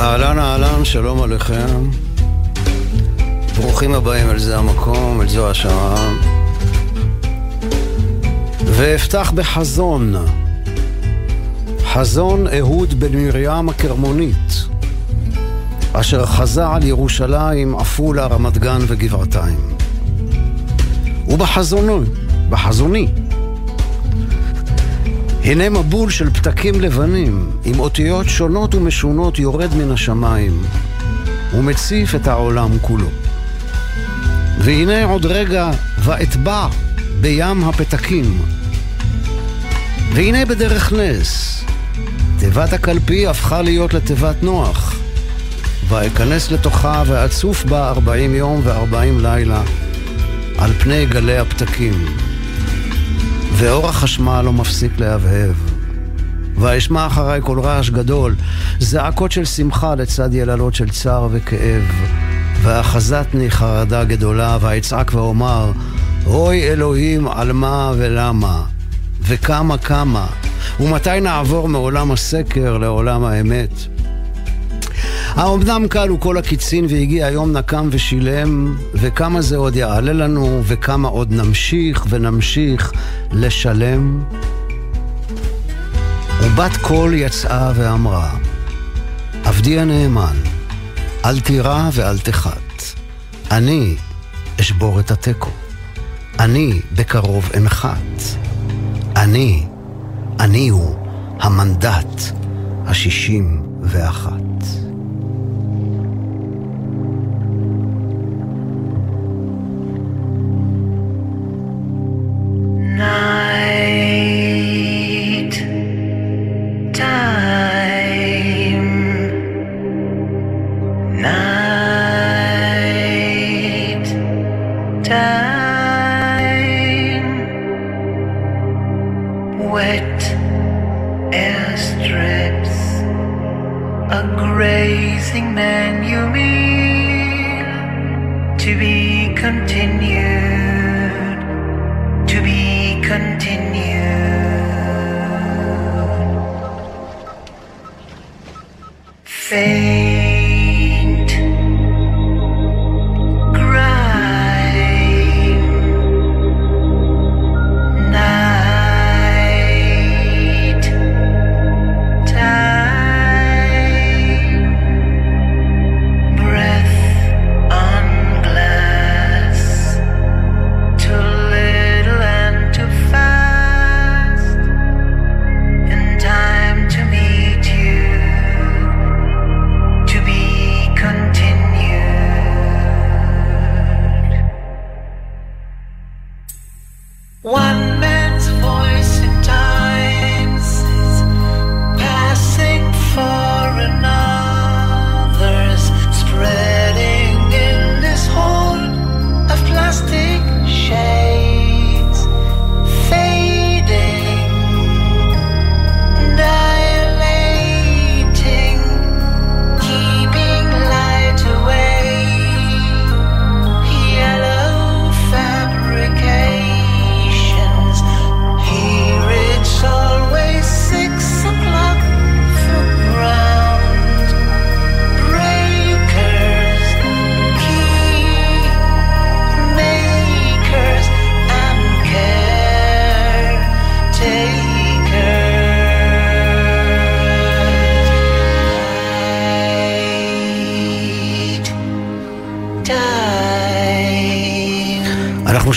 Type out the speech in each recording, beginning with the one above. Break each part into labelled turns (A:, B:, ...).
A: אהלן אהלן, שלום עליכם. ברוכים הבאים אל זה המקום, אל זו השעה. ואפתח בחזון. חזון אהוד בן מרים הכרמונית, אשר חזה על ירושלים, עפולה, רמת גן וגבעתיים. ובחזונו, בחזוני, הנה מבול של פתקים לבנים, עם אותיות שונות ומשונות יורד מן השמיים, ומציף את העולם כולו. והנה עוד רגע, ואטבע בים הפתקים. והנה בדרך נס, תיבת הקלפי הפכה להיות לתיבת נוח, ואכנס לתוכה ואצוף בה ארבעים יום וארבעים לילה, על פני גלי הפתקים. ואור החשמל לא מפסיק להבהב. ואשמע אחריי קול רעש גדול, זעקות של שמחה לצד יללות של צער וכאב. ואחזתני חרדה גדולה, ואצעק ואומר, אוי אלוהים, על מה ולמה? וכמה כמה? ומתי נעבור מעולם הסקר לעולם האמת? האומנם כלו כל הקיצין והגיע היום נקם ושילם, וכמה זה עוד יעלה לנו, וכמה עוד נמשיך ונמשיך לשלם? ובת קול יצאה ואמרה, עבדי הנאמן, אל תירא ואל תחת. אני אשבור את התיקו. אני בקרוב אנחת. אני, אני הוא המנדט השישים ואחת.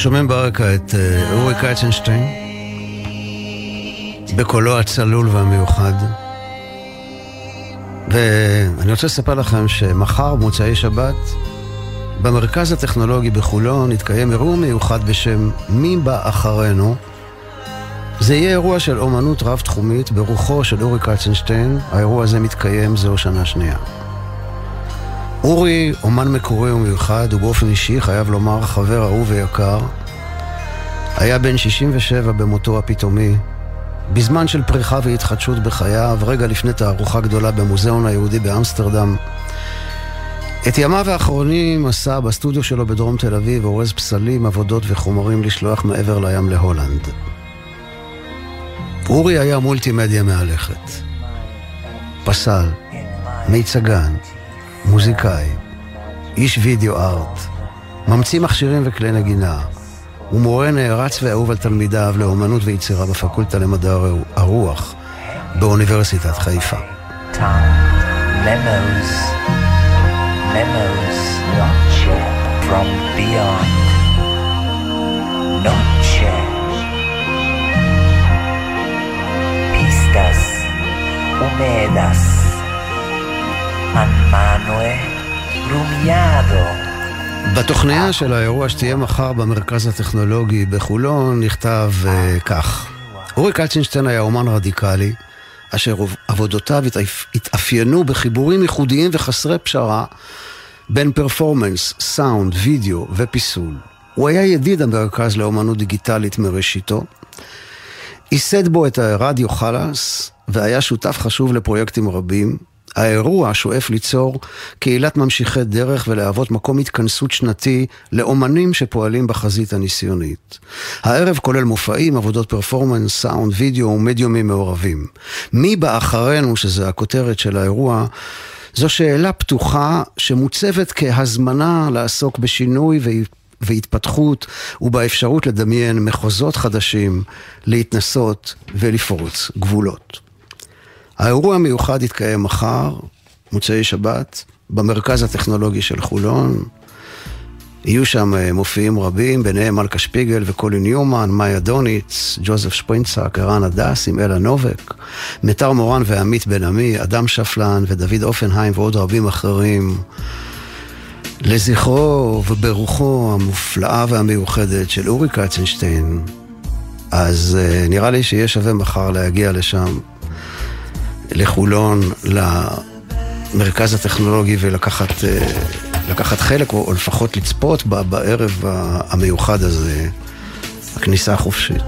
A: שומעים ברקע את אה, אורי קייצנשטיין, בקולו הצלול והמיוחד. ואני רוצה לספר לכם שמחר, במוצאי שבת, במרכז הטכנולוגי בחולון יתקיים אירוע מיוחד בשם מי בא אחרינו. זה יהיה אירוע של אומנות רב-תחומית ברוחו של אורי קצנשטיין. האירוע הזה מתקיים זו שנה שנייה. אורי אומן מקורי ומיוחד, ובאופן אישי חייב לומר חבר אהוב ויקר. היה בן 67 במותו הפתאומי, בזמן של פריחה והתחדשות בחייו, רגע לפני תערוכה גדולה במוזיאון היהודי באמסטרדם. את ימיו האחרונים עשה בסטודיו שלו בדרום תל אביב, אורז פסלים, עבודות וחומרים לשלוח מעבר לים להולנד. אורי היה מולטימדיה מהלכת. פסל, מיצגן, מוזיקאי, איש וידאו ארט, ממציא מכשירים וכלי נגינה, הוא מורה נערץ ואהוב על תלמידיו לאומנות ויצירה בפקולטה למדעי הרוח באוניברסיטת חיפה.
B: Memos, pistas. Húmedas,
A: בתוכניה של האירוע שתהיה מחר במרכז הטכנולוגי בחולון נכתב uh, כך: אורי קלצ'ינשטיין היה אומן רדיקלי, אשר עבודותיו התאפ... התאפיינו בחיבורים ייחודיים וחסרי פשרה בין פרפורמנס, סאונד, וידאו ופיסול. הוא היה ידיד המרכז לאומנות דיגיטלית מראשיתו, ייסד בו את הרדיו חלאס והיה שותף חשוב לפרויקטים רבים, האירוע שואף ליצור קהילת ממשיכי דרך ולהוות מקום התכנסות שנתי לאומנים שפועלים בחזית הניסיונית. הערב כולל מופעים, עבודות פרפורמנס, סאונד, וידאו ומדיומים מעורבים. מי בא אחרינו, שזה הכותרת של האירוע, זו שאלה פתוחה שמוצבת כהזמנה לעסוק בשינוי והתפתחות ובאפשרות לדמיין מחוזות חדשים, להתנסות ולפרוץ גבולות. האירוע המיוחד יתקיים מחר, מוצאי שבת, במרכז הטכנולוגי של חולון. יהיו שם אה, מופיעים רבים, ביניהם מלכה שפיגל וקולי ניומן, מאיה דוניץ, ג'וזף שפרינצק, ערן הדס עם אלה נובק, מיתר מורן ועמית בן עמי, אדם שפלן ודוד אופנהיים ועוד רבים אחרים. לזכרו וברוחו המופלאה והמיוחדת של אורי קצנשטיין. אז uh, נראה לי שיהיה שווה מחר להגיע לשם. לחולון, למרכז הטכנולוגי ולקחת אה, לקחת חלק, או לפחות לצפות בערב המיוחד הזה, הכניסה החופשית.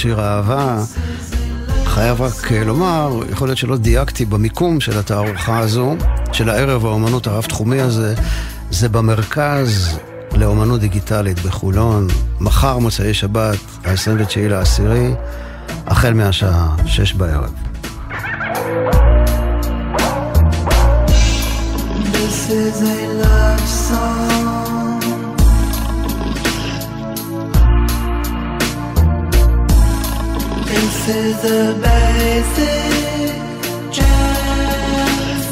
A: שיר אהבה. חייב רק אה, לומר, יכול להיות שלא דייקתי במיקום של התערוכה הזו, של הערב האומנות הרב-תחומי הזה, זה במרכז לאומנות דיגיטלית בחולון, מחר מוצאי שבת, ה-29 לעשירי, החל מהשעה 6 בערב.
C: Is a basic jazz.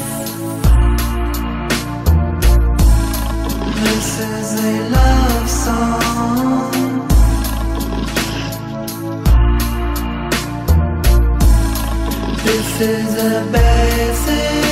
C: This is a love song. This is a basic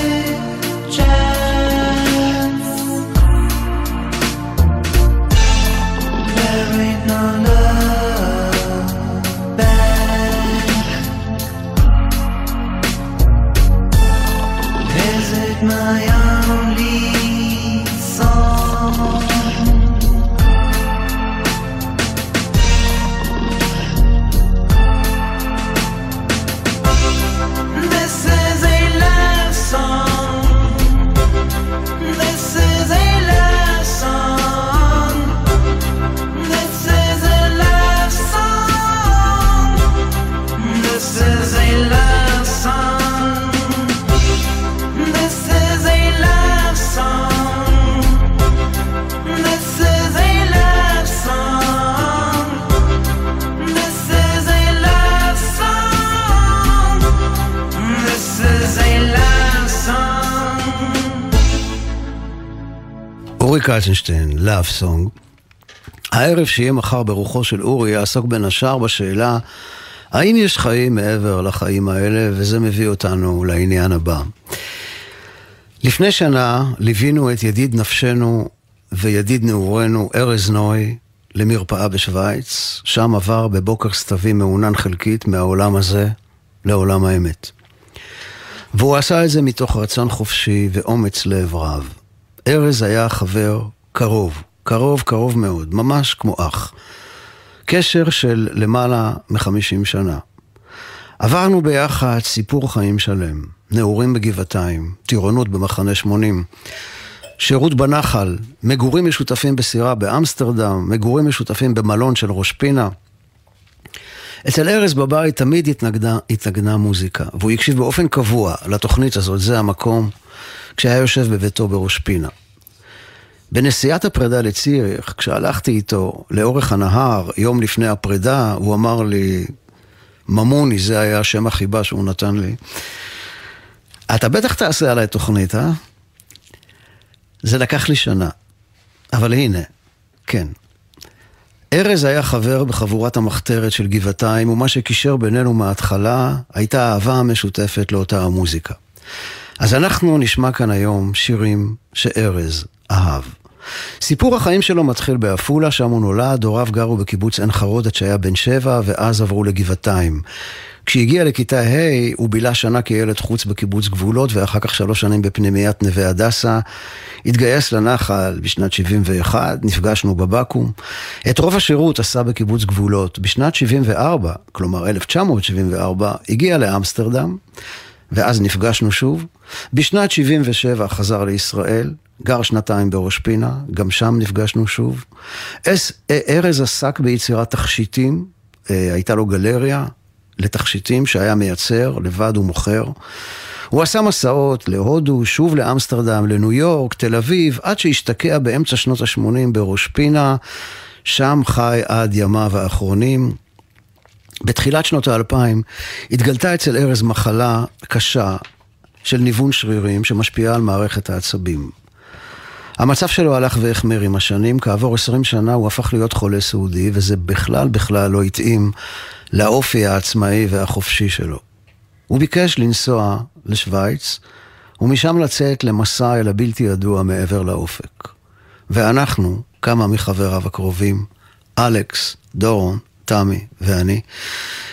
A: קלצ'נשטיין, Love Song. הערב שיהיה מחר ברוחו של אורי יעסוק בין השאר בשאלה האם יש חיים מעבר לחיים האלה, וזה מביא אותנו לעניין הבא. לפני שנה ליווינו את ידיד נפשנו וידיד נעורנו, ארז נוי, למרפאה בשוויץ, שם עבר בבוקר סתווי מעונן חלקית מהעולם הזה לעולם האמת. והוא עשה את זה מתוך רצון חופשי ואומץ לב רב. ארז היה חבר קרוב, קרוב קרוב מאוד, ממש כמו אח. קשר של למעלה מחמישים שנה. עברנו ביחד סיפור חיים שלם, נעורים בגבעתיים, טירונות במחנה שמונים, שירות בנחל, מגורים משותפים בסירה באמסטרדם, מגורים משותפים במלון של ראש פינה. אצל ארז בבית תמיד התנגנה, התנגנה מוזיקה, והוא הקשיב באופן קבוע לתוכנית הזאת, זה המקום, כשהיה יושב בביתו בראש פינה. בנסיעת הפרידה לציריך, כשהלכתי איתו לאורך הנהר, יום לפני הפרידה, הוא אמר לי, ממוני, זה היה שם החיבה שהוא נתן לי. אתה בטח תעשה עליי תוכנית, אה? זה לקח לי שנה. אבל הנה, כן. ארז היה חבר בחבורת המחתרת של גבעתיים, ומה שקישר בינינו מההתחלה הייתה האהבה המשותפת לאותה המוזיקה. אז אנחנו נשמע כאן היום שירים שארז אהב. סיפור החיים שלו מתחיל בעפולה, שם הוא נולד, הוריו גרו בקיבוץ עין חרוד עד שהיה בן שבע, ואז עברו לגבעתיים. כשהגיע לכיתה ה' הוא בילה שנה כילד חוץ בקיבוץ גבולות ואחר כך שלוש שנים בפנימיית נווה הדסה. התגייס לנחל בשנת 71, נפגשנו בבקו"ם. את רוב השירות עשה בקיבוץ גבולות. בשנת 74, כלומר 1974, הגיע לאמסטרדם, ואז נפגשנו שוב. בשנת 77 חזר לישראל, גר שנתיים בראש פינה, גם שם נפגשנו שוב. ארז עסק ביצירת תכשיטים, אה, הייתה לו גלריה, לתכשיטים שהיה מייצר, לבד ומוכר. הוא עשה מסעות להודו, שוב לאמסטרדם, לניו יורק, תל אביב, עד שהשתקע באמצע שנות ה-80 בראש פינה, שם חי עד ימיו האחרונים. בתחילת שנות האלפיים התגלתה אצל ארז מחלה קשה של ניוון שרירים שמשפיעה על מערכת העצבים. המצב שלו הלך והחמיר עם השנים, כעבור עשרים שנה הוא הפך להיות חולה סעודי, וזה בכלל בכלל לא התאים לאופי העצמאי והחופשי שלו. הוא ביקש לנסוע לשוויץ, ומשם לצאת למסע אל הבלתי ידוע מעבר לאופק. ואנחנו, כמה מחבריו הקרובים, אלכס, דורון, תמי ואני,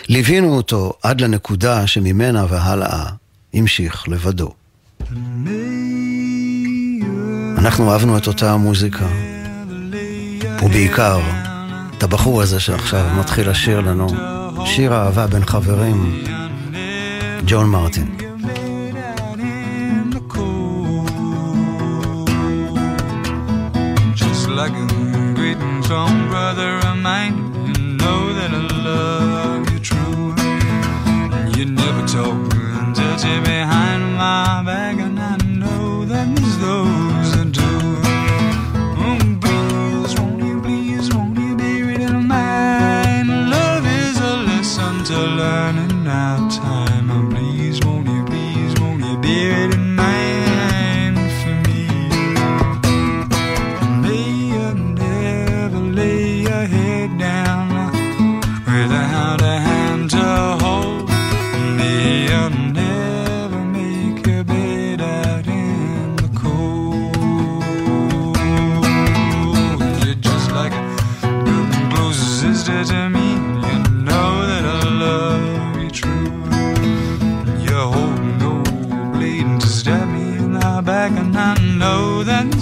A: ליווינו אותו עד לנקודה שממנה והלאה המשיך לבדו. אנחנו אהבנו את אותה המוזיקה, ובעיקר את הבחור הזה שעכשיו מתחיל לשיר לנו שיר אהבה בין חברים, ג'ון מרטין. like a talk and it behind my back, and I know that there's those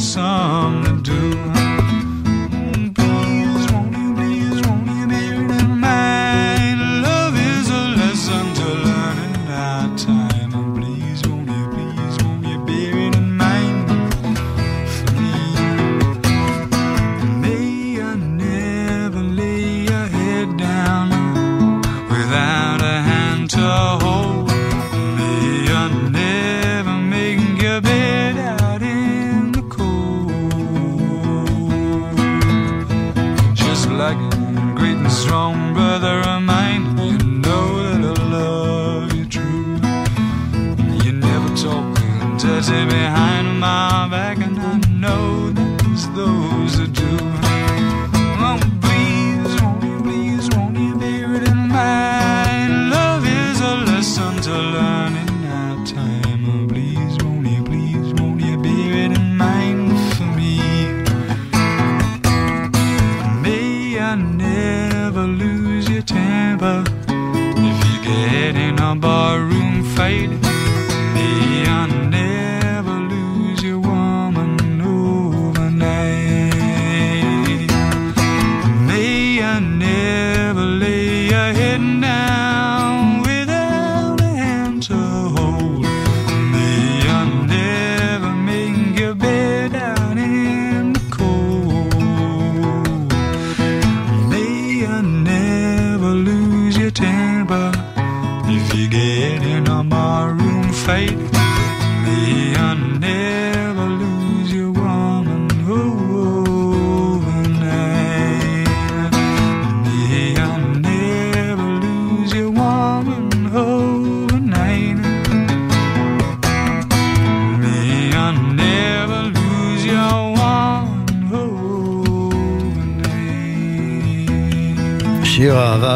A: song.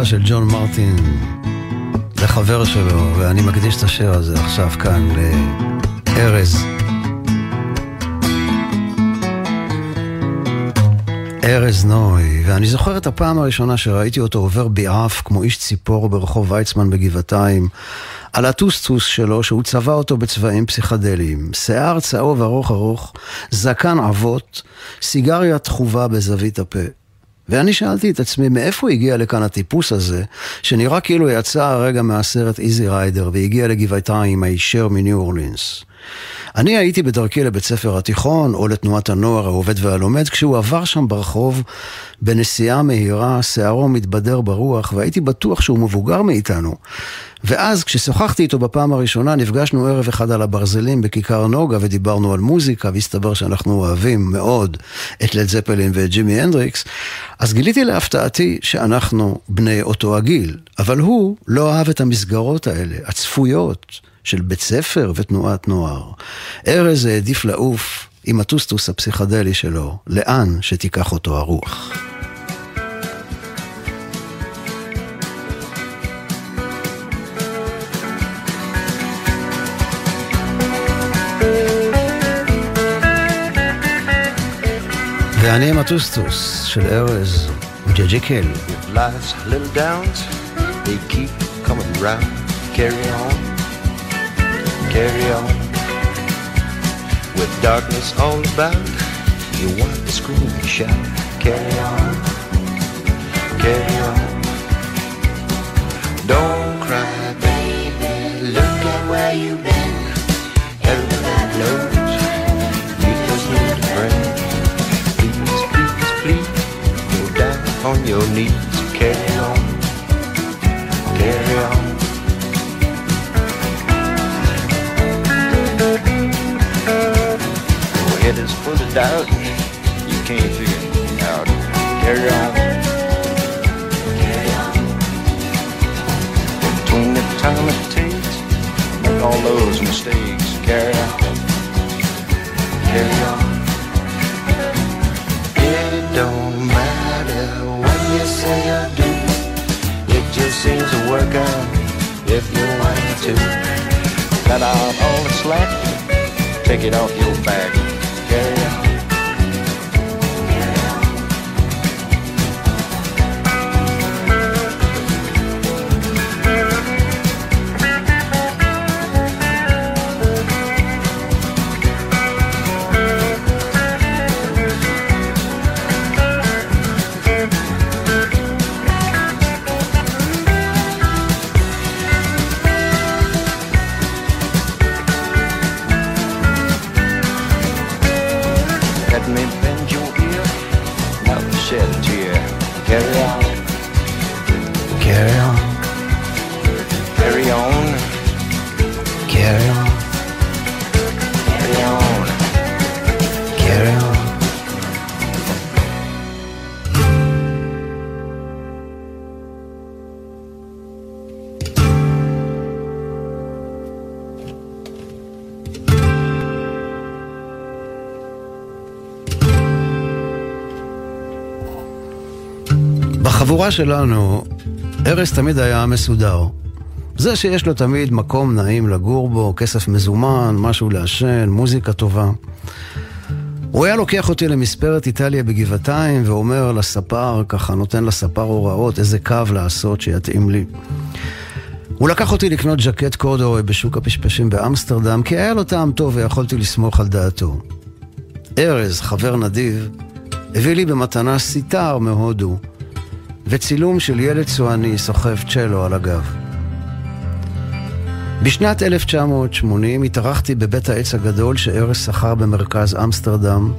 A: של ג'ון מרטין לחבר שלו, ואני מקדיש את השיר הזה עכשיו כאן לארז. ארז נוי, ואני זוכר את הפעם הראשונה שראיתי אותו עובר ביעף כמו איש ציפור ברחוב ויצמן בגבעתיים, על הטוסטוס שלו שהוא צבע אותו בצבעים פסיכדליים, שיער צהוב ארוך ארוך, זקן עבות, סיגריה תחובה בזווית הפה. ואני שאלתי את עצמי, מאיפה הגיע לכאן הטיפוס הזה, שנראה כאילו יצא הרגע מהסרט איזי ריידר והגיע לגבעתיים הישר מניו אורלינס. אני הייתי בדרכי לבית ספר התיכון, או לתנועת הנוער העובד והלומד, כשהוא עבר שם ברחוב בנסיעה מהירה, שערו מתבדר ברוח, והייתי בטוח שהוא מבוגר מאיתנו. ואז כששוחחתי איתו בפעם הראשונה, נפגשנו ערב אחד על הברזלים בכיכר נוגה ודיברנו על מוזיקה, והסתבר שאנחנו אוהבים מאוד את לד זפלין ואת ג'ימי הנדריקס, אז גיליתי להפתעתי שאנחנו בני אותו הגיל, אבל הוא לא אהב את המסגרות האלה, הצפויות. של בית ספר ותנועת נוער. ארז העדיף לעוף עם הטוסטוס הפסיכדלי שלו, לאן שתיקח אותו הרוח. ואני עם הטוסטוס של ארז, ג'ג'י קל.
D: If life's little downs, they keep coming round. Carry on, carry on. With darkness all about, you want to scream and shout. Carry on, carry on. Don't cry, baby. Look at where you've been. Everybody knows you just need a friend. Please, please, please, go down on your knees. Carry on, head is full of doubt. You can't figure it out. Carry on. Between the time it takes, make all those mistakes. Carry on. Carry on. It don't matter what you say or do. It just seems to work out if you want to. Cut out all the slack, take it off your back again. Me
A: בחבורה שלנו, ארז תמיד היה מסודר. זה שיש לו תמיד מקום נעים לגור בו, כסף מזומן, משהו לעשן, מוזיקה טובה. הוא היה לוקח אותי למספרת איטליה בגבעתיים ואומר לספר, ככה נותן לספר הוראות איזה קו לעשות שיתאים לי. הוא לקח אותי לקנות ז'קט קורדורי בשוק הפשפשים באמסטרדם, כי היה לו טעם טוב ויכולתי לסמוך על דעתו. ארז, חבר נדיב, הביא לי במתנה סיטר מהודו, וצילום של ילד צועני סוחב צ'לו על הגב. בשנת 1980 התארחתי בבית העץ הגדול שארז שכר במרכז אמסטרדם,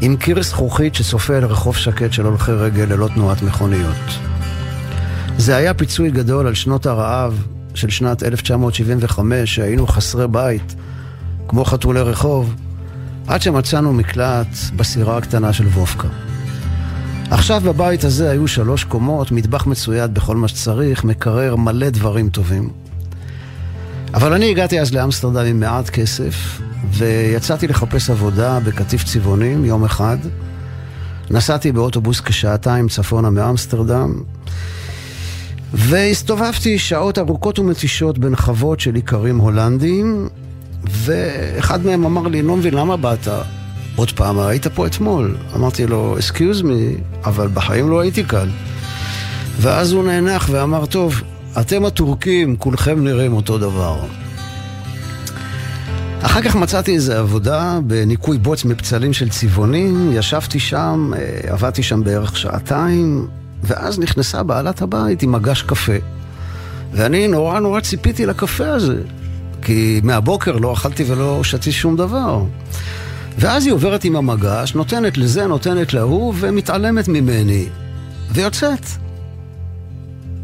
A: עם קיר זכוכית שצופה אל רחוב שקט של הולכי רגל ללא תנועת מכוניות. זה היה פיצוי גדול על שנות הרעב של שנת 1975, שהיינו חסרי בית, כמו חתולי רחוב, עד שמצאנו מקלט בסירה הקטנה של וופקה. עכשיו בבית הזה היו שלוש קומות, מטבח מצויד בכל מה שצריך, מקרר מלא דברים טובים. אבל אני הגעתי אז לאמסטרדם עם מעט כסף, ויצאתי לחפש עבודה בקטיף צבעונים יום אחד. נסעתי באוטובוס כשעתיים צפונה מאמסטרדם, והסתובבתי שעות ארוכות ומתישות בין חוות של איכרים הולנדים, ואחד מהם אמר לי, לא מבין, למה באת? עוד פעם, היית פה אתמול. אמרתי לו, אסקיוז מי, אבל בחיים לא הייתי כאן. ואז הוא נאנח ואמר, טוב, אתם הטורקים, כולכם נראים אותו דבר. אחר כך מצאתי איזו עבודה בניקוי בוץ מפצלים של צבעונים, ישבתי שם, אה, עבדתי שם בערך שעתיים, ואז נכנסה בעלת הבית עם מגש קפה. ואני נורא נורא ציפיתי לקפה הזה, כי מהבוקר לא אכלתי ולא שתיתי שום דבר. ואז היא עוברת עם המגש, נותנת לזה, נותנת להוא, ומתעלמת ממני, ויוצאת.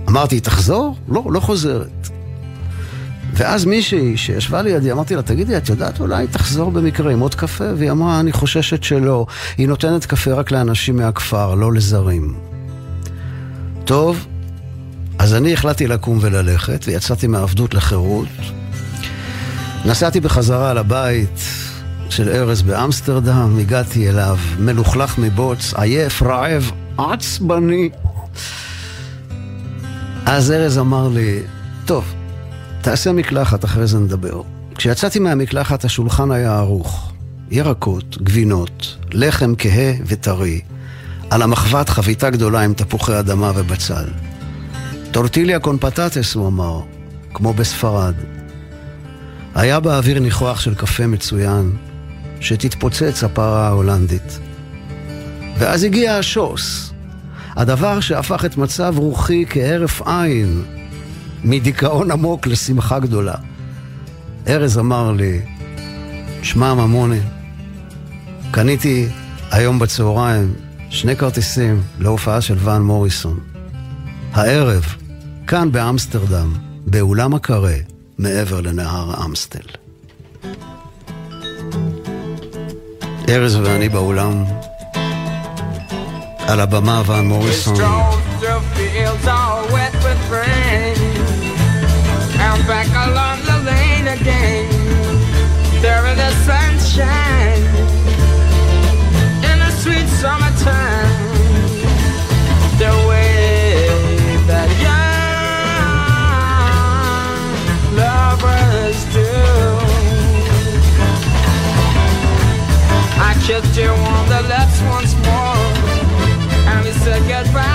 A: אמרתי, תחזור? לא, לא חוזרת. ואז מישהי שישבה לידי, אמרתי לה, תגידי, את יודעת אולי תחזור במקרה עם עוד קפה? והיא אמרה, אני חוששת שלא. היא נותנת קפה רק לאנשים מהכפר, לא לזרים. טוב, אז אני החלטתי לקום וללכת, ויצאתי מעבדות לחירות. נסעתי בחזרה לבית של ארז באמסטרדם, הגעתי אליו, מלוכלך מבוץ, עייף, רעב, עצבני. אז ארז אמר לי, טוב, תעשה מקלחת, אחרי זה נדבר. כשיצאתי מהמקלחת השולחן היה ערוך. ירקות, גבינות, לחם כהה וטרי. על המחבת חביתה גדולה עם תפוחי אדמה ובצל. טורטיליה קונפטטס, הוא אמר, כמו בספרד. היה באוויר ניחוח של קפה מצוין, שתתפוצץ הפרה ההולנדית. ואז הגיע השוס, הדבר שהפך את מצב רוחי כהרף עין, מדיכאון עמוק לשמחה גדולה. ארז אמר לי, שמע ממוני, קניתי היום בצהריים שני כרטיסים להופעה של ואן מוריסון. הערב, כאן באמסטרדם, באולם הקרה, מעבר לנהר אמסטל. ארז ואני באולם, על הבמה ואן מוריסון. back along the lane again. There in the sunshine, Kissed you on the lips once more, and we said goodbye.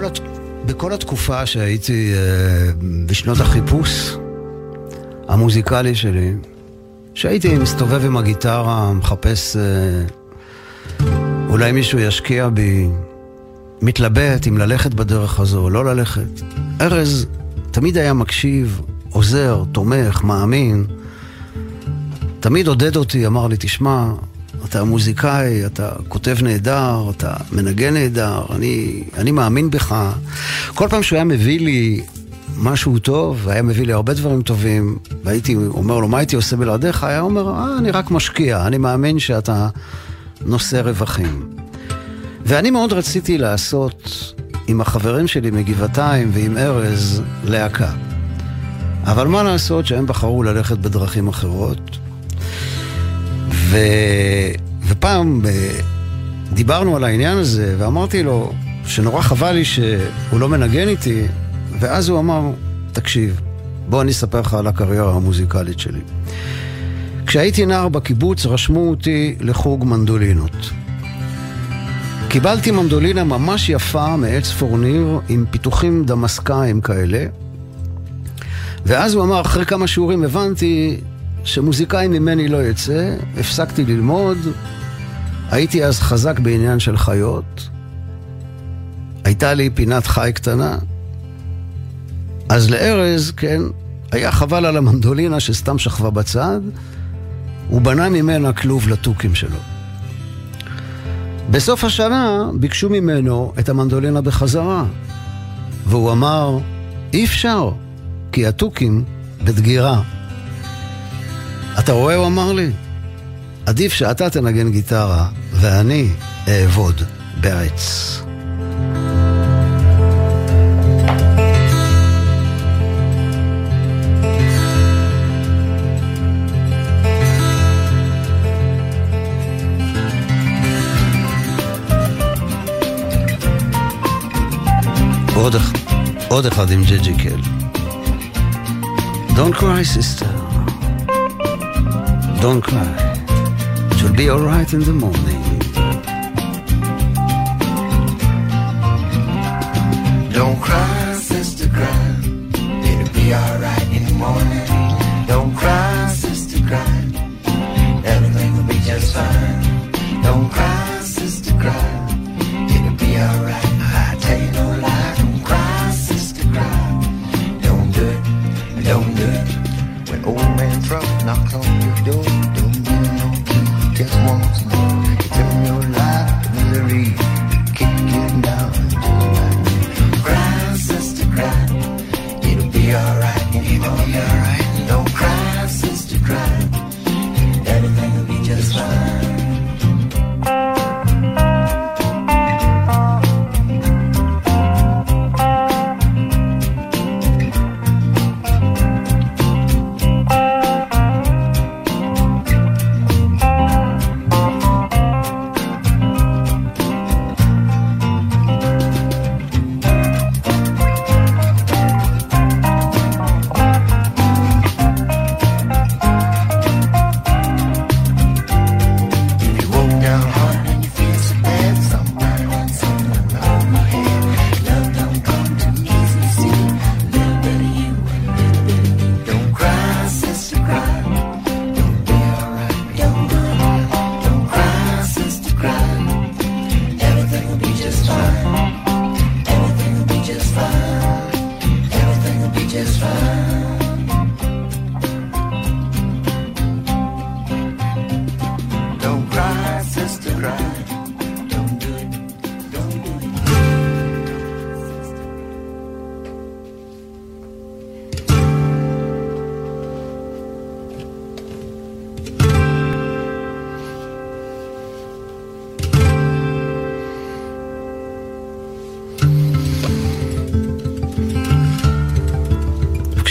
A: בכל, הת... בכל התקופה שהייתי אה, בשנות החיפוש המוזיקלי שלי, שהייתי מסתובב עם הגיטרה, מחפש אה, אולי מישהו ישקיע בי, מתלבט אם ללכת בדרך הזו או לא ללכת. ארז תמיד היה מקשיב, עוזר, תומך, מאמין. תמיד עודד אותי, אמר לי, תשמע, אתה מוזיקאי, אתה כותב נהדר, אתה מנגן נהדר, אני, אני מאמין בך. כל פעם שהוא היה מביא לי משהו טוב, והיה מביא לי הרבה דברים טובים, והייתי אומר לו, מה הייתי עושה בלעדיך? היה אומר, אה, אני רק משקיע, אני מאמין שאתה נושא רווחים. ואני מאוד רציתי לעשות עם החברים שלי מגבעתיים ועם ארז להקה. אבל מה לעשות שהם בחרו ללכת בדרכים אחרות. ו... ופעם אה, דיברנו על העניין הזה, ואמרתי לו שנורא חבל לי שהוא לא מנגן איתי, ואז הוא אמר, תקשיב, בוא אני אספר לך על הקריירה המוזיקלית שלי. כשהייתי נער בקיבוץ רשמו אותי לחוג מנדולינות. קיבלתי מנדולינה ממש יפה מעץ פורניר עם פיתוחים דמסקאיים כאלה, ואז הוא אמר, אחרי כמה שיעורים הבנתי שמוזיקאי ממני לא יצא, הפסקתי ללמוד, הייתי אז חזק בעניין של חיות, הייתה לי פינת חי קטנה, אז לארז, כן, היה חבל על המנדולינה שסתם שכבה בצד, הוא בנה ממנה כלוב לתוכים שלו. בסוף השנה ביקשו ממנו את המנדולינה בחזרה, והוא אמר, אי אפשר, כי התוכים בדגירה. אתה רואה, הוא אמר לי, עדיף שאתה תנגן גיטרה ואני אעבוד בעץ. עוד, אחד עם ג'ג'י קל. Don't cry sister, don't cry, it will be alright in the morning.
C: Don't cry, sister, cry. It'll be alright in the morning. Don't cry, sister, cry.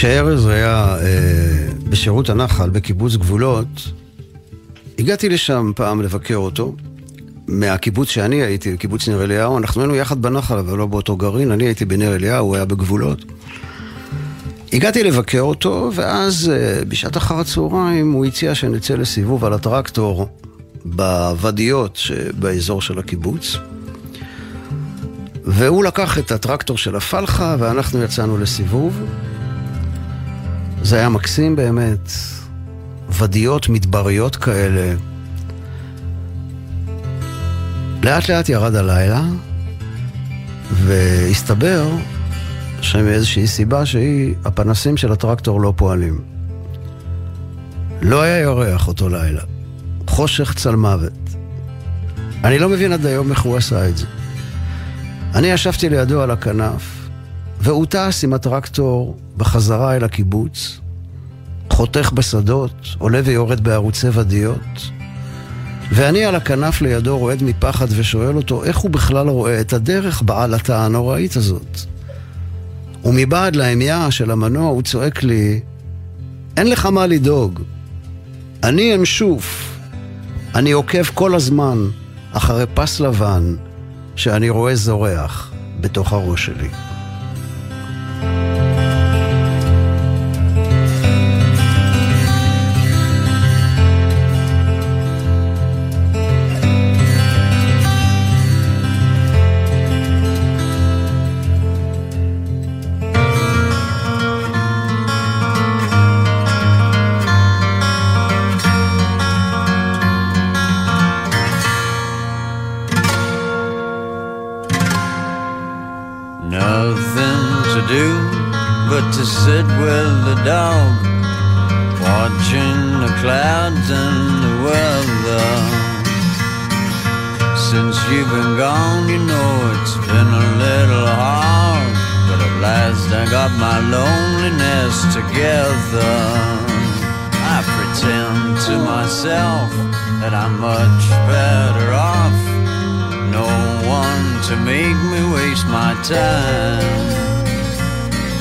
A: כשארז היה אה, בשירות הנחל בקיבוץ גבולות, הגעתי לשם פעם לבקר אותו, מהקיבוץ שאני הייתי, קיבוץ ניר אליהו, אנחנו היינו יחד בנחל, אבל לא באותו גרעין, אני הייתי בניר אליהו, הוא היה בגבולות. הגעתי לבקר אותו, ואז אה, בשעת אחר הצהריים הוא הציע שנצא לסיבוב על הטרקטור בוודיות שבאזור של הקיבוץ. והוא לקח את הטרקטור של הפלחה ואנחנו יצאנו לסיבוב. זה היה מקסים באמת, ודיות מדבריות כאלה. לאט לאט ירד הלילה, והסתבר שמאיזושהי סיבה שהיא, הפנסים של הטרקטור לא פועלים. לא היה יורח אותו לילה. חושך צלמוות. אני לא מבין עד היום איך הוא עשה את זה. אני ישבתי לידו על הכנף, והוא טס עם הטרקטור בחזרה אל הקיבוץ, חותך בשדות, עולה ויורד בערוצי ודיות, ואני על הכנף לידו רועד מפחד ושואל אותו איך הוא בכלל רואה את הדרך בעלתה הנוראית הזאת. ומבעד להמייה של המנוע הוא צועק לי, אין לך מה לדאוג, אני אנשוף, אני עוקב כל הזמן אחרי פס לבן שאני רואה זורח בתוך הראש שלי.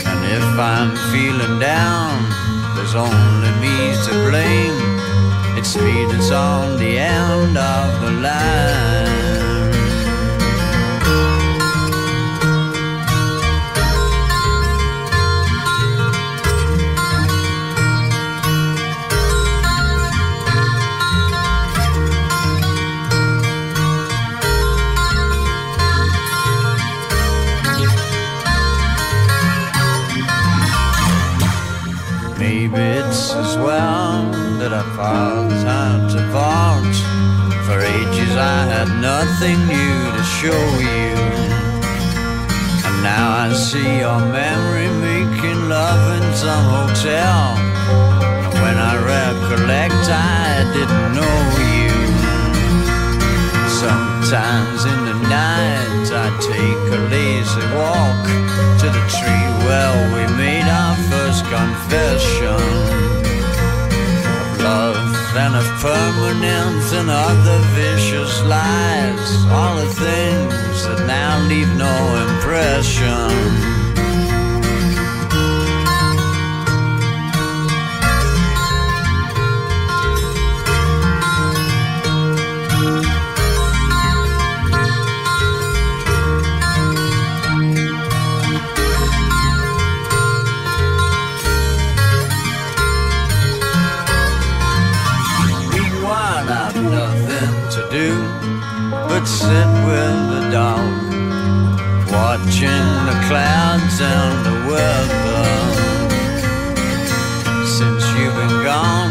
E: And if I'm feeling down, there's only me to blame. It's me that's on the end of the line. Fathers had to part. For ages I had nothing new to show you. And now I see your memory making love in some hotel. And when I recollect, I didn't know you. Sometimes in the night I take a lazy walk to the tree where we made our first confession love and of permanence and other vicious lies. All the things that now leave no impression. Watching the clouds and the weather. Since you've been gone,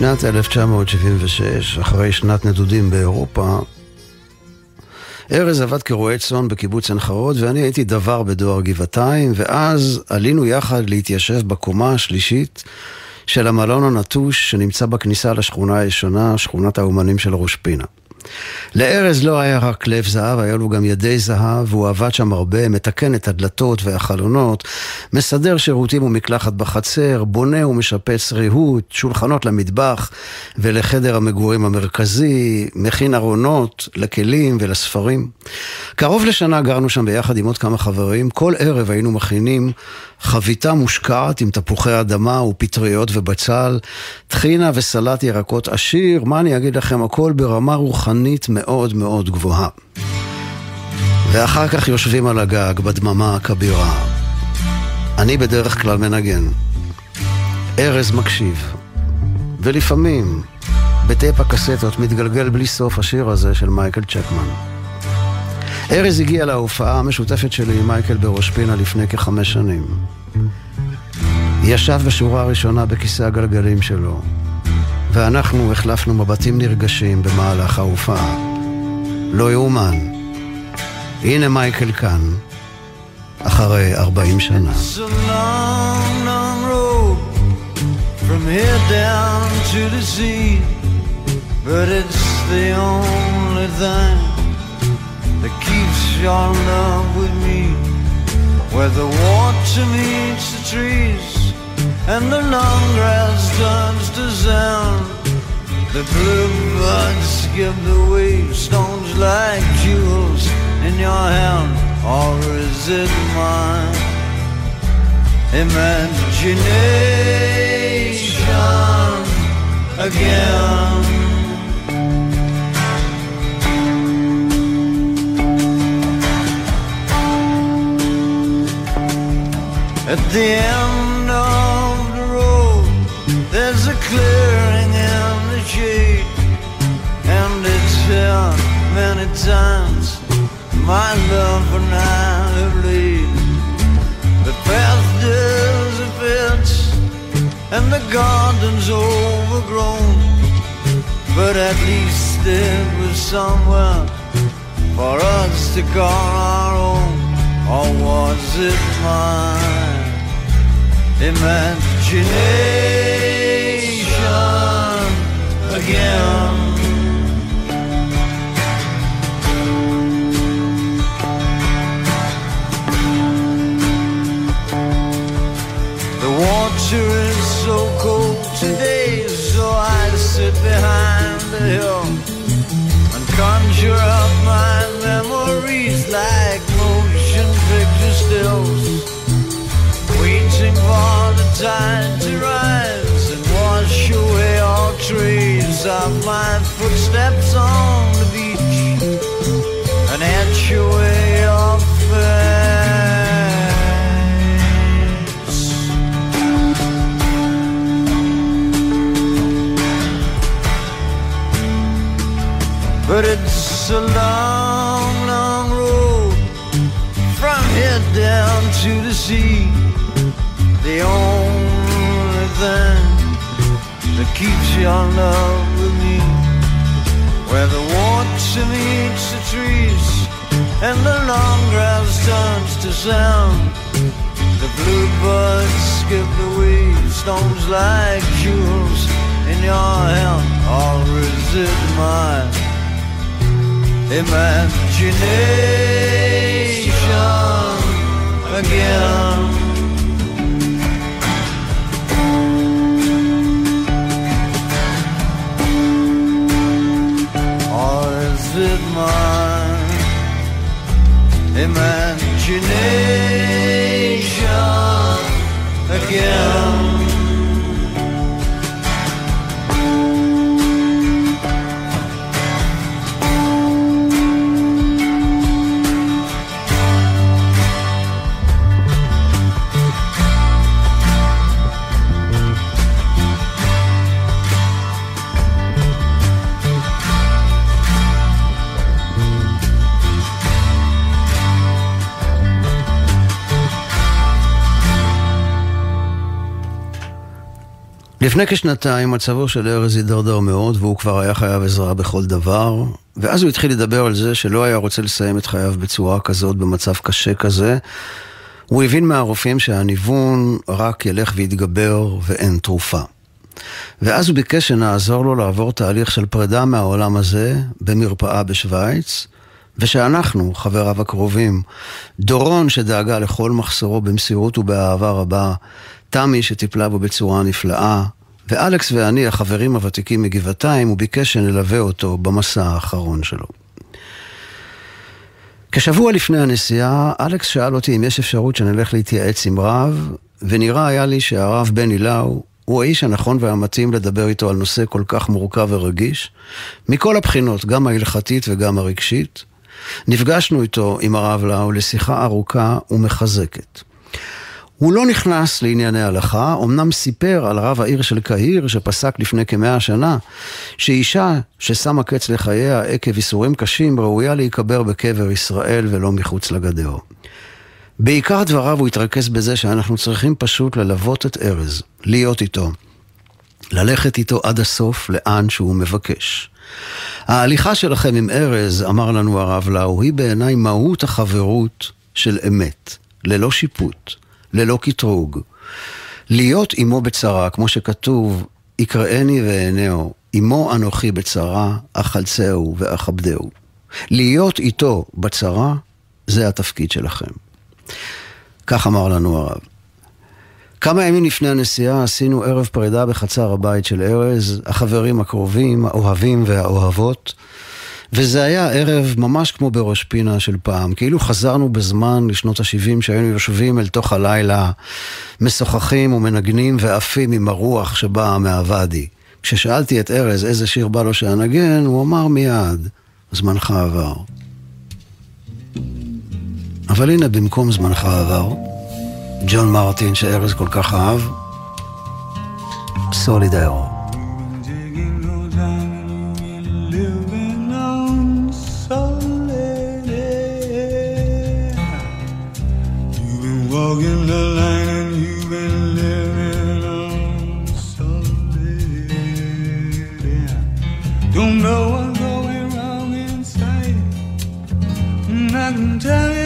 A: בשנת 1976, אחרי שנת נדודים באירופה, ארז עבד כרועה צאן בקיבוץ עין חרוד ואני הייתי דבר בדואר גבעתיים ואז עלינו יחד להתיישב בקומה השלישית של המלון הנטוש שנמצא בכניסה לשכונה הישנה, שכונת האומנים של ראש פינה. לארז לא היה רק לב זהב, היה לו גם ידי זהב, והוא עבד שם הרבה, מתקן את הדלתות והחלונות, מסדר שירותים ומקלחת בחצר, בונה ומשפץ ריהוט, שולחנות למטבח ולחדר המגורים המרכזי, מכין ארונות לכלים ולספרים. קרוב לשנה גרנו שם ביחד עם עוד כמה חברים, כל ערב היינו מכינים חביתה מושקעת עם תפוחי אדמה ופטריות ובצל, טחינה וסלט ירקות עשיר, מה אני אגיד לכם, הכל ברמה רוחנית מאוד מאוד גבוהה. ואחר כך יושבים על הגג בדממה הכבירה. אני בדרך כלל מנגן. ארז מקשיב. ולפעמים, בטייפ הקסטות מתגלגל בלי סוף השיר הזה של מייקל צ'קמן. ארז הגיע להופעה המשותפת שלי עם מייקל בראש פינה לפני כחמש שנים. ישב בשורה הראשונה בכיסא הגלגלים שלו, ואנחנו החלפנו מבטים נרגשים במהלך ההופעה. לא יאומן. הנה מייקל כאן, אחרי ארבעים שנה.
E: It's a long, long from here down to the sea, but it's the only thing that keeps your love with me. Where the water meets the trees and the long grass turns to sand. The bluebirds skip the waves, stones like jewels in your hand, or is it mine? Imagination again. At the end of clearing in the shade, and it's here many times. My love and I have laid. The path disappears, and the garden's overgrown. But at least it was somewhere for us to call our own, or was it mine? Imagination again. But it's a long, long road from here down to the sea. The only thing that keeps your love with me, where the and the long grass turns to sound. The bluebirds skip the waves, stones like jewels in your hand, is it mine? Imagination again. Or is it mine? Imagination again.
A: לפני כשנתיים מצבו של ארז הידרדר מאוד והוא כבר היה חייב עזרה בכל דבר ואז הוא התחיל לדבר על זה שלא היה רוצה לסיים את חייו בצורה כזאת, במצב קשה כזה. הוא הבין מהרופאים שהניוון רק ילך ויתגבר ואין תרופה. ואז הוא ביקש שנעזור לו לעבור תהליך של פרידה מהעולם הזה במרפאה בשוויץ, ושאנחנו, חבריו הקרובים, דורון שדאגה לכל מחסורו במסירות ובאהבה רבה, תמי שטיפלה בו בצורה נפלאה, ואלכס ואני, החברים הוותיקים מגבעתיים, הוא ביקש שנלווה אותו במסע האחרון שלו. כשבוע לפני הנסיעה, אלכס שאל אותי אם יש אפשרות שנלך להתייעץ עם רב, ונראה היה לי שהרב בני לאו הוא האיש הנכון והמתאים לדבר איתו על נושא כל כך מורכב ורגיש, מכל הבחינות, גם ההלכתית וגם הרגשית. נפגשנו איתו, עם הרב לאו, לשיחה ארוכה ומחזקת. הוא לא נכנס לענייני הלכה, אמנם סיפר על רב העיר של קהיר שפסק לפני כמאה שנה, שאישה ששמה קץ לחייה עקב איסורים קשים ראויה להיקבר בקבר ישראל ולא מחוץ לגדר. בעיקר דבריו הוא התרכז בזה שאנחנו צריכים פשוט ללוות את ארז, להיות איתו, ללכת איתו עד הסוף לאן שהוא מבקש. ההליכה שלכם עם ארז, אמר לנו הרב לאו, היא בעיניי מהות החברות של אמת, ללא שיפוט, ללא קטרוג. להיות עמו בצרה, כמו שכתוב, יקראני ואענהו, עמו אנוכי בצרה, אחלצהו ואכבדהו. להיות איתו בצרה, זה התפקיד שלכם. כך אמר לנו הרב. כמה ימים לפני הנסיעה עשינו ערב פרידה בחצר הבית של ארז, החברים הקרובים, האוהבים והאוהבות, וזה היה ערב ממש כמו בראש פינה של פעם, כאילו חזרנו בזמן לשנות ה-70 שהיינו יושבים אל תוך הלילה, משוחחים ומנגנים ועפים עם הרוח שבאה מהוואדי. כששאלתי את ארז איזה שיר בא לו שאנגן, הוא אמר מיד, זמנך עבר. אבל הנה במקום זמנך עבר, ג'ון מרטין שארז כל כך אהב, סולידרו.
F: Walking the line and you've been living on solid. Don't know what's going wrong inside. And I can tell you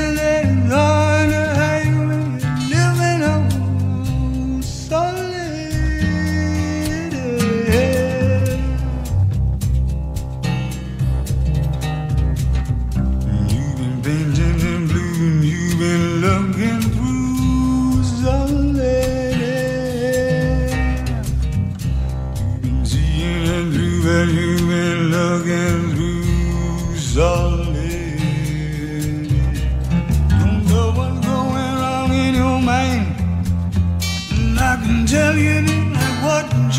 F: tell you I wouldn't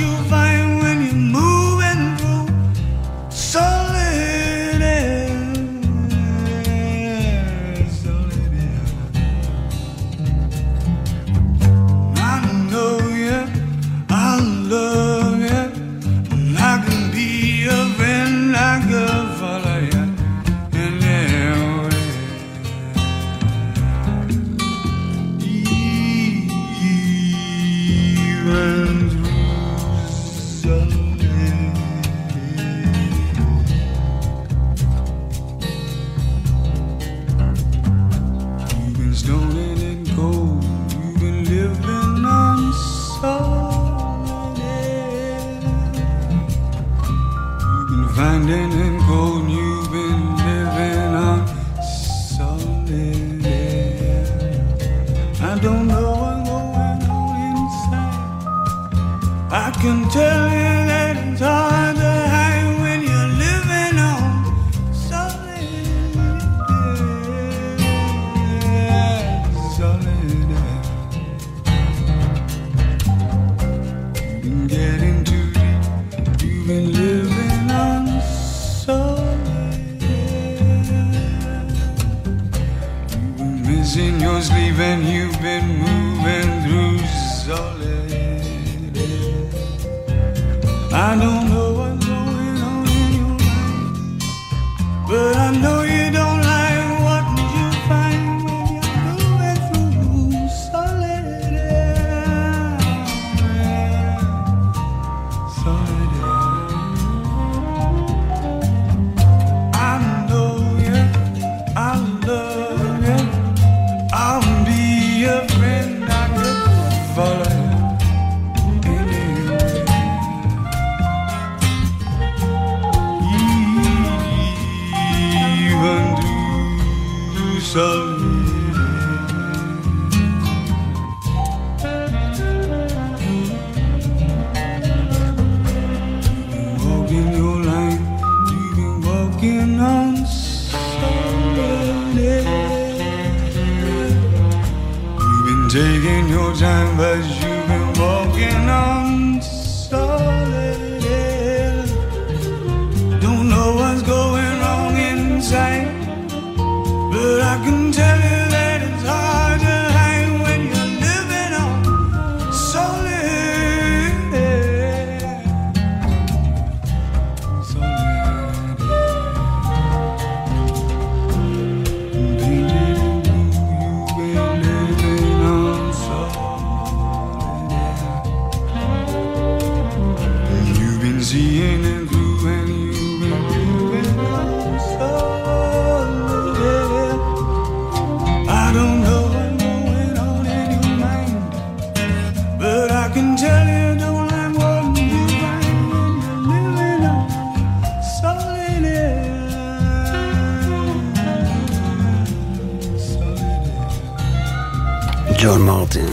A: ג'ון מרטין,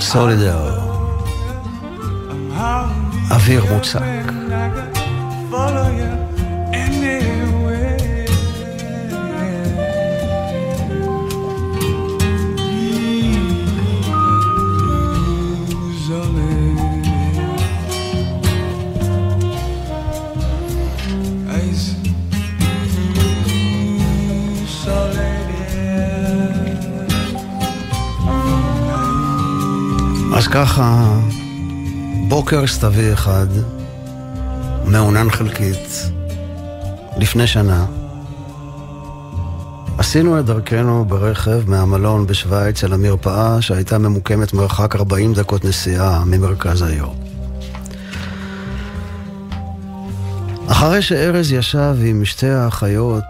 A: סולידר, אוויר מוצק. ככה, בוקר סתווי אחד, מעונן חלקית, לפני שנה, עשינו את דרכנו ברכב מהמלון בשוויץ אל המרפאה שהייתה ממוקמת מרחק 40 דקות נסיעה ממרכז העיר. אחרי שארז ישב עם שתי האחיות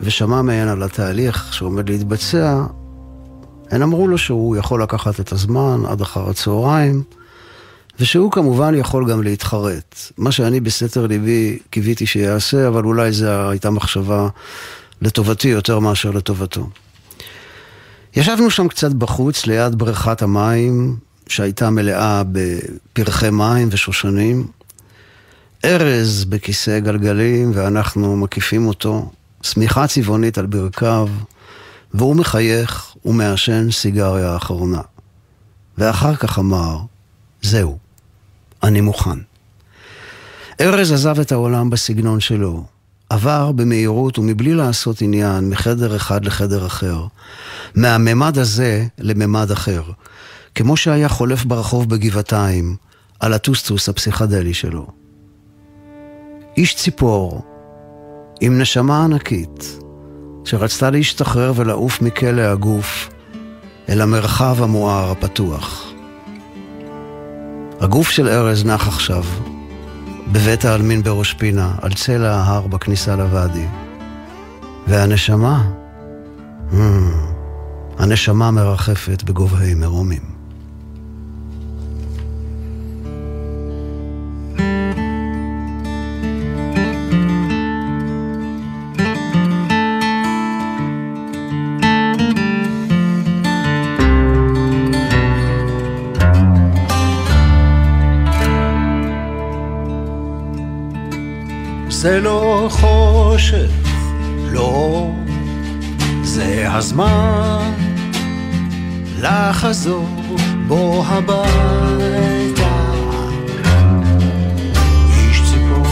A: ושמע מהן על התהליך שעומד להתבצע, הן אמרו לו שהוא יכול לקחת את הזמן עד אחר הצהריים, ושהוא כמובן יכול גם להתחרט. מה שאני בסתר ליבי קיוויתי שיעשה, אבל אולי זו הייתה מחשבה לטובתי יותר מאשר לטובתו. ישבנו שם קצת בחוץ, ליד בריכת המים, שהייתה מלאה בפרחי מים ושושנים. ארז בכיסא גלגלים, ואנחנו מקיפים אותו, שמיכה צבעונית על ברכיו, והוא מחייך ומעשן סיגריה אחרונה. ואחר כך אמר, זהו, אני מוכן. ארז עזב את העולם בסגנון שלו, עבר במהירות ומבלי לעשות עניין מחדר אחד לחדר אחר, מהממד הזה לממד אחר, כמו שהיה חולף ברחוב בגבעתיים, על הטוסטוס הפסיכדלי שלו. איש ציפור, עם נשמה ענקית, שרצתה להשתחרר ולעוף מכלא הגוף אל המרחב המואר הפתוח. הגוף של ארז נח עכשיו, בבית העלמין בראש פינה, על צלע ההר בכניסה לוואדי. והנשמה, hmm, הנשמה מרחפת בגובהי מרומים. זה לא חושך, לא, זה הזמן לחזור בו הביתה. איש ציפור.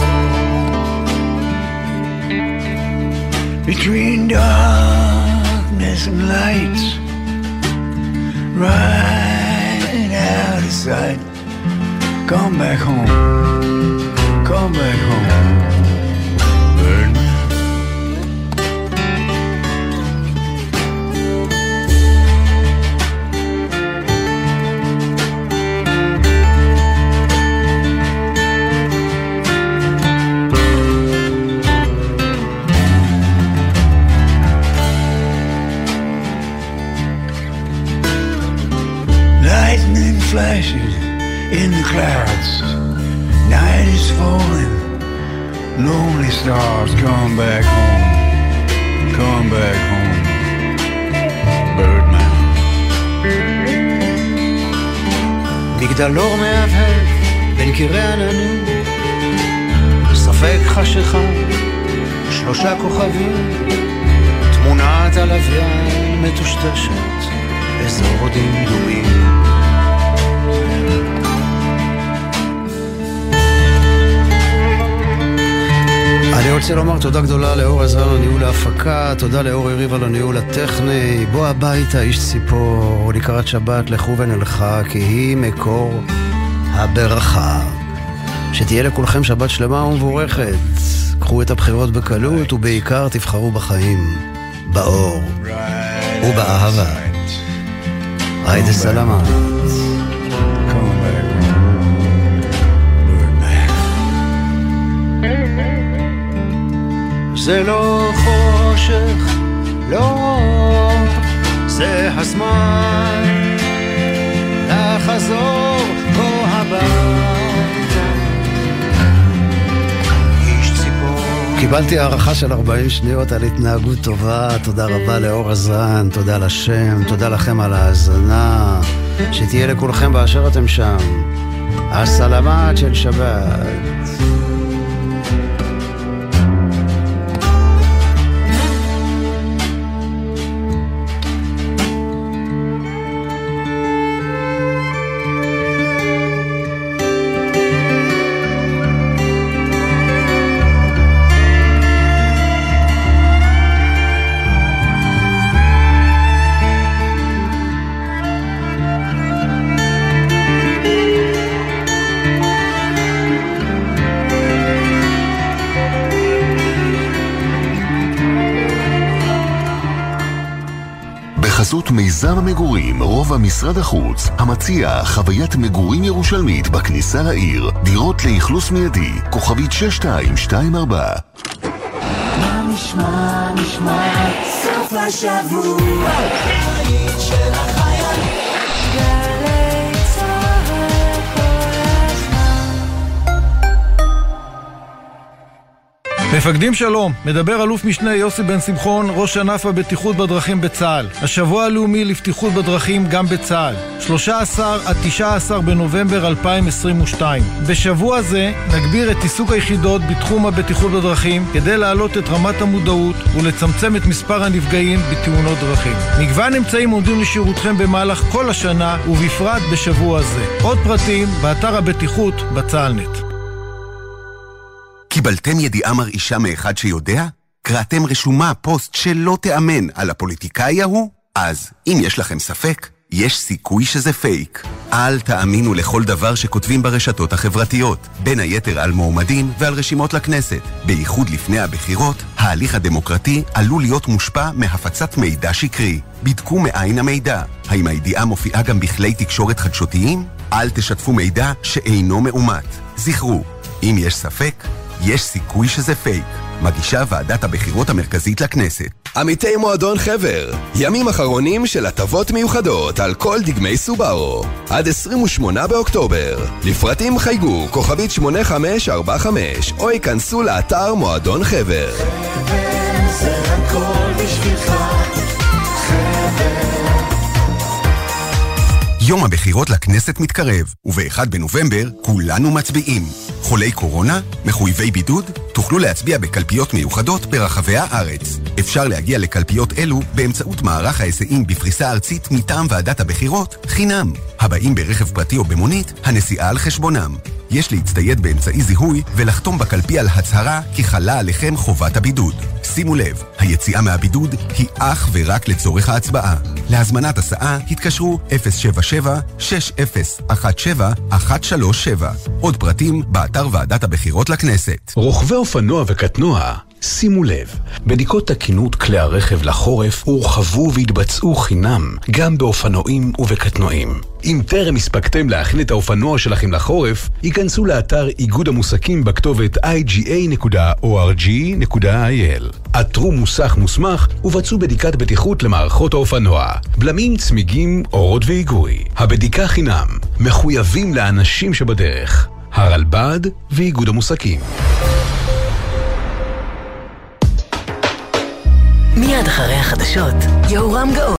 A: Between darkness and light, right out of sight. Come back home, come back home. In the clouds. Night is falling
G: Lonely stars, come back home. Come back home. Birdman.
A: מגדלור מהבהב בין קירי עננים, ספק חשיכה, שלושה כוכבים, תמונת הלוויין מטושטשת, אזור דמדומים. אני רוצה לומר תודה גדולה לאור עזרן על ניהול ההפקה, תודה לאור יריב על הניהול הטכני. בוא הביתה, איש ציפור, לקראת שבת לכו ונלכה, כי היא מקור הברכה. שתהיה לכולכם שבת שלמה ומבורכת. קחו את הבחירות בקלות, ובעיקר תבחרו בחיים, באור ובאהבה. היידה סלמה. זה לא חושך, לא, זה הזמן לחזור פה הביתה. קיבלתי הערכה של 40 שניות על התנהגות טובה, תודה רבה לאור עזרן, תודה לשם, תודה לכם על ההאזנה, שתהיה לכולכם באשר אתם שם. הסלמת של שבת.
H: רובע משרד החוץ, המציע חוויית מגורים ירושלמית בכניסה לעיר, דירות לאכלוס מיידי, כוכבית 6224
C: מה נשמע, נשמע, סוף השבוע,
I: מפקדים שלום, מדבר אלוף משנה יוסי בן שמחון, ראש ענף הבטיחות בדרכים בצה"ל. השבוע הלאומי לבטיחות בדרכים גם בצה"ל. 13 עד 19 בנובמבר 2022. בשבוע זה נגביר את עיסוק היחידות בתחום הבטיחות בדרכים כדי להעלות את רמת המודעות ולצמצם את מספר הנפגעים בתאונות דרכים. מגוון אמצעים עומדים לשירותכם במהלך כל השנה ובפרט בשבוע זה. עוד פרטים באתר הבטיחות בצה"לנט.
H: קיבלתם ידיעה מרעישה מאחד שיודע? קראתם רשומה, פוסט שלא תיאמן על הפוליטיקאי ההוא? אז, אם יש לכם ספק, יש סיכוי שזה פייק. אל תאמינו לכל דבר שכותבים ברשתות החברתיות, בין היתר על מועמדים ועל רשימות לכנסת. בייחוד לפני הבחירות, ההליך הדמוקרטי עלול להיות מושפע מהפצת מידע שקרי. בדקו מאין המידע. האם הידיעה מופיעה גם בכלי תקשורת חדשותיים? אל תשתפו מידע שאינו מאומת. זכרו, אם יש ספק, יש סיכוי שזה פייק. מגישה ועדת הבחירות המרכזית לכנסת.
J: עמיתי מועדון חבר, ימים אחרונים של הטבות מיוחדות על כל דגמי סובארו, עד 28 באוקטובר. לפרטים חייגו כוכבית 8545 או ייכנסו לאתר מועדון חבר.
C: זה הכל בשבילך,
H: יום הבחירות לכנסת מתקרב, וב-1 בנובמבר כולנו מצביעים. חולי קורונה? מחויבי בידוד? תוכלו להצביע בקלפיות מיוחדות ברחבי הארץ. אפשר להגיע לקלפיות אלו באמצעות מערך ההיסעים בפריסה ארצית מטעם ועדת הבחירות, חינם. הבאים ברכב פרטי או במונית, הנסיעה על חשבונם. יש להצטייד באמצעי זיהוי ולחתום בקלפי על הצהרה כי חלה עליכם חובת הבידוד. שימו לב, היציאה מהבידוד היא אך ורק לצורך ההצבעה. להזמנת הסעה התקשרו 077-6017-137. עוד פרטים באתר ועדת הבחירות לכנסת.
K: רוכבי אופנוע וקטנוע, שימו לב, בדיקות תקינות כלי הרכב לחורף הורחבו והתבצעו חינם גם באופנועים ובקטנועים. אם טרם הספקתם להכין את האופנוע שלכם לחורף, היכנסו לאתר איגוד המוסקים בכתובת iga.org.il. עתרו מוסך מוסמך ובצעו בדיקת בטיחות למערכות האופנוע, בלמים, צמיגים, אורות והיגוי. הבדיקה חינם, מחויבים לאנשים שבדרך. הרלב"ד ואיגוד המוסקים.
C: מיד אחרי החדשות, יהורם גאון.